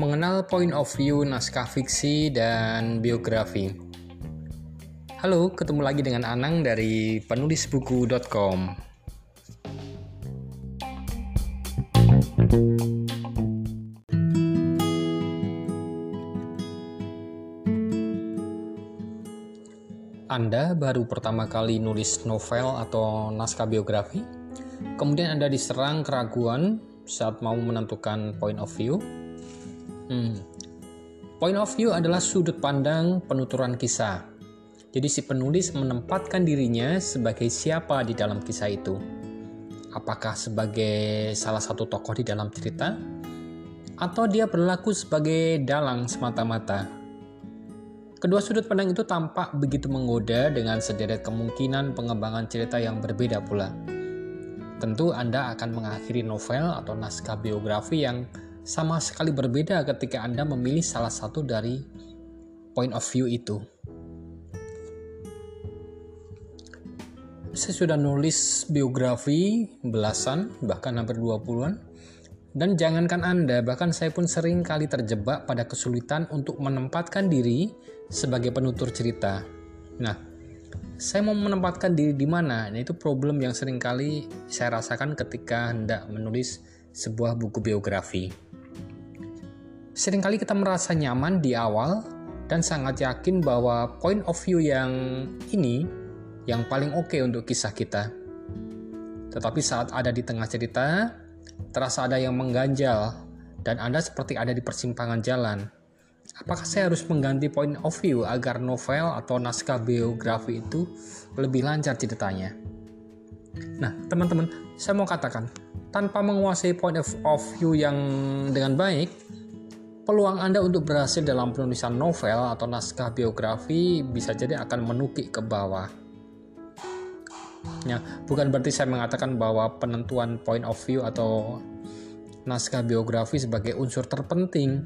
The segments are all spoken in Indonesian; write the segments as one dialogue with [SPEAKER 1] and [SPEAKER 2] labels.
[SPEAKER 1] Mengenal point of view naskah fiksi dan biografi. Halo, ketemu lagi dengan Anang dari penulisbuku.com. Anda baru pertama kali nulis novel atau naskah biografi, kemudian Anda diserang keraguan saat mau menentukan point of view, Hmm. Point of view adalah sudut pandang penuturan kisah. Jadi si penulis menempatkan dirinya sebagai siapa di dalam kisah itu. Apakah sebagai salah satu tokoh di dalam cerita? Atau dia berlaku sebagai dalang semata-mata? Kedua sudut pandang itu tampak begitu menggoda dengan sederet kemungkinan pengembangan cerita yang berbeda pula. Tentu Anda akan mengakhiri novel atau naskah biografi yang sama sekali berbeda ketika Anda memilih salah satu dari point of view itu. Saya sudah nulis biografi belasan, bahkan hampir 20-an. Dan jangankan Anda, bahkan saya pun sering kali terjebak pada kesulitan untuk menempatkan diri sebagai penutur cerita. Nah, saya mau menempatkan diri di mana? Nah, itu problem yang sering kali saya rasakan ketika hendak menulis sebuah buku biografi. Seringkali kita merasa nyaman di awal dan sangat yakin bahwa point of view yang ini yang paling oke okay untuk kisah kita. Tetapi saat ada di tengah cerita, terasa ada yang mengganjal dan Anda seperti ada di persimpangan jalan. Apakah saya harus mengganti point of view agar novel atau naskah biografi itu lebih lancar ceritanya? Nah, teman-teman, saya mau katakan, tanpa menguasai point of view yang dengan baik, peluang Anda untuk berhasil dalam penulisan novel atau naskah biografi bisa jadi akan menukik ke bawah. Ya, bukan berarti saya mengatakan bahwa penentuan point of view atau naskah biografi sebagai unsur terpenting.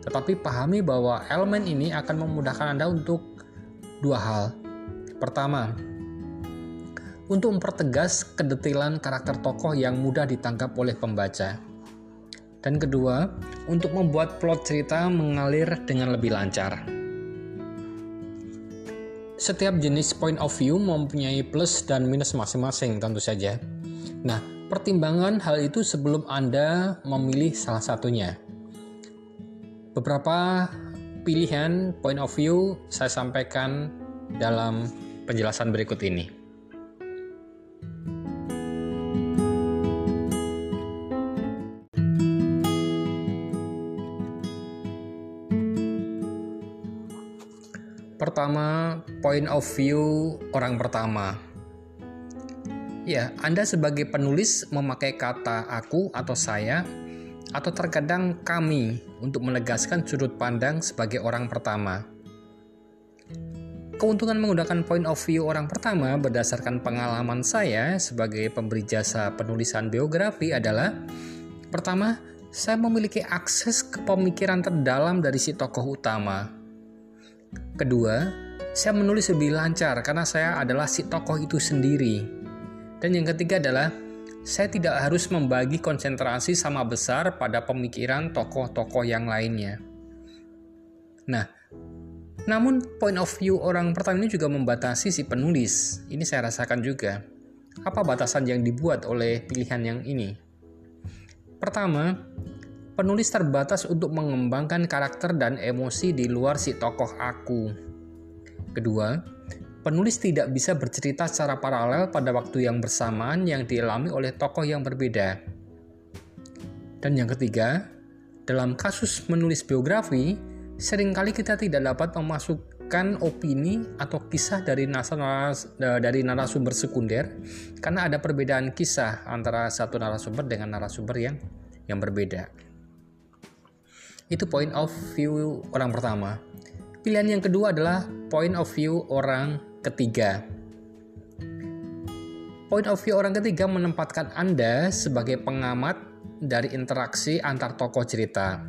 [SPEAKER 1] Tetapi pahami bahwa elemen ini akan memudahkan Anda untuk dua hal. Pertama, untuk mempertegas kedetilan karakter tokoh yang mudah ditangkap oleh pembaca. Dan kedua, untuk membuat plot cerita mengalir dengan lebih lancar. Setiap jenis point of view mempunyai plus dan minus masing-masing tentu saja. Nah, pertimbangan hal itu sebelum Anda memilih salah satunya. Beberapa pilihan point of view saya sampaikan dalam penjelasan berikut ini. Pertama, point of view orang pertama. Ya, Anda sebagai penulis memakai kata aku atau saya atau terkadang kami untuk menegaskan sudut pandang sebagai orang pertama. Keuntungan menggunakan point of view orang pertama berdasarkan pengalaman saya sebagai pemberi jasa penulisan biografi adalah pertama, saya memiliki akses ke pemikiran terdalam dari si tokoh utama Kedua, saya menulis lebih lancar karena saya adalah si tokoh itu sendiri. Dan yang ketiga adalah saya tidak harus membagi konsentrasi sama besar pada pemikiran tokoh-tokoh yang lainnya. Nah, namun point of view orang pertama ini juga membatasi si penulis. Ini saya rasakan juga. Apa batasan yang dibuat oleh pilihan yang ini? Pertama, penulis terbatas untuk mengembangkan karakter dan emosi di luar si tokoh aku. Kedua, penulis tidak bisa bercerita secara paralel pada waktu yang bersamaan yang dialami oleh tokoh yang berbeda. Dan yang ketiga, dalam kasus menulis biografi, sering kali kita tidak dapat memasukkan opini atau kisah dari, dari narasumber sekunder karena ada perbedaan kisah antara satu narasumber dengan narasumber yang yang berbeda. Itu point of view orang pertama. Pilihan yang kedua adalah point of view orang ketiga. Point of view orang ketiga menempatkan Anda sebagai pengamat dari interaksi antar tokoh cerita.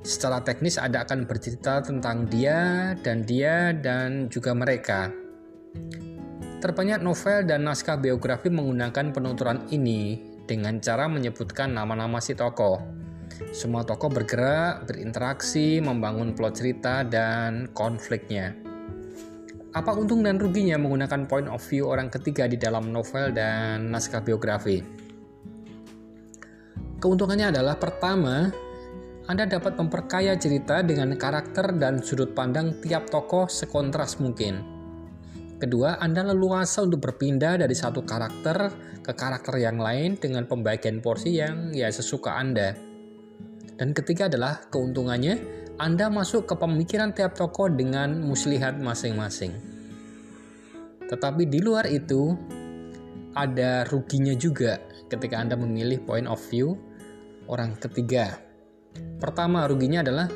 [SPEAKER 1] Secara teknis Anda akan bercerita tentang dia dan dia dan juga mereka. Terbanyak novel dan naskah biografi menggunakan penuturan ini dengan cara menyebutkan nama-nama si tokoh. Semua tokoh bergerak, berinteraksi, membangun plot cerita, dan konfliknya. Apa untung dan ruginya menggunakan point of view orang ketiga di dalam novel dan naskah biografi? Keuntungannya adalah pertama, Anda dapat memperkaya cerita dengan karakter dan sudut pandang tiap tokoh sekontras mungkin. Kedua, Anda leluasa untuk berpindah dari satu karakter ke karakter yang lain dengan pembagian porsi yang ya sesuka Anda. Dan ketiga adalah keuntungannya, Anda masuk ke pemikiran tiap tokoh dengan muslihat masing-masing. Tetapi di luar itu, ada ruginya juga ketika Anda memilih point of view orang ketiga. Pertama, ruginya adalah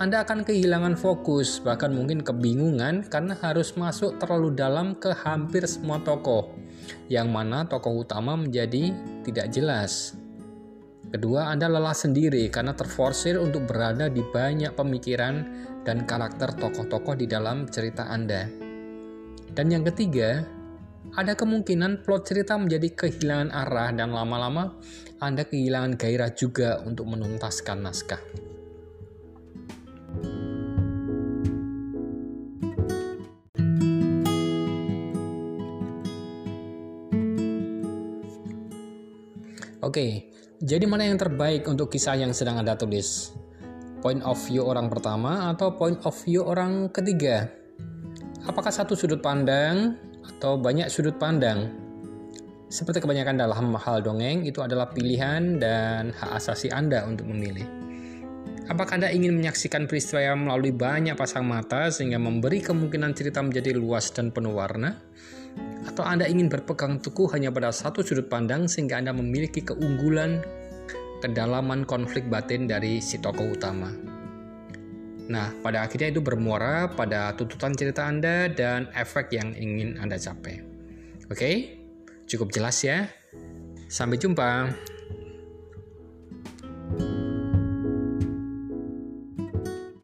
[SPEAKER 1] Anda akan kehilangan fokus, bahkan mungkin kebingungan karena harus masuk terlalu dalam ke hampir semua tokoh, yang mana tokoh utama menjadi tidak jelas. Kedua, Anda lelah sendiri karena terforsir untuk berada di banyak pemikiran dan karakter tokoh-tokoh di dalam cerita Anda. Dan yang ketiga, ada kemungkinan plot cerita menjadi kehilangan arah dan lama-lama Anda kehilangan gairah juga untuk menuntaskan naskah. Oke, jadi mana yang terbaik untuk kisah yang sedang Anda tulis? Point of view orang pertama atau point of view orang ketiga? Apakah satu sudut pandang atau banyak sudut pandang? Seperti kebanyakan dalam hal dongeng, itu adalah pilihan dan hak asasi Anda untuk memilih. Apakah Anda ingin menyaksikan peristiwa yang melalui banyak pasang mata sehingga memberi kemungkinan cerita menjadi luas dan penuh warna? Atau Anda ingin berpegang teguh hanya pada satu sudut pandang sehingga Anda memiliki keunggulan kedalaman konflik batin dari si tokoh utama. Nah, pada akhirnya itu bermuara pada tuntutan cerita Anda dan efek yang ingin Anda capai. Oke, cukup jelas ya. Sampai jumpa.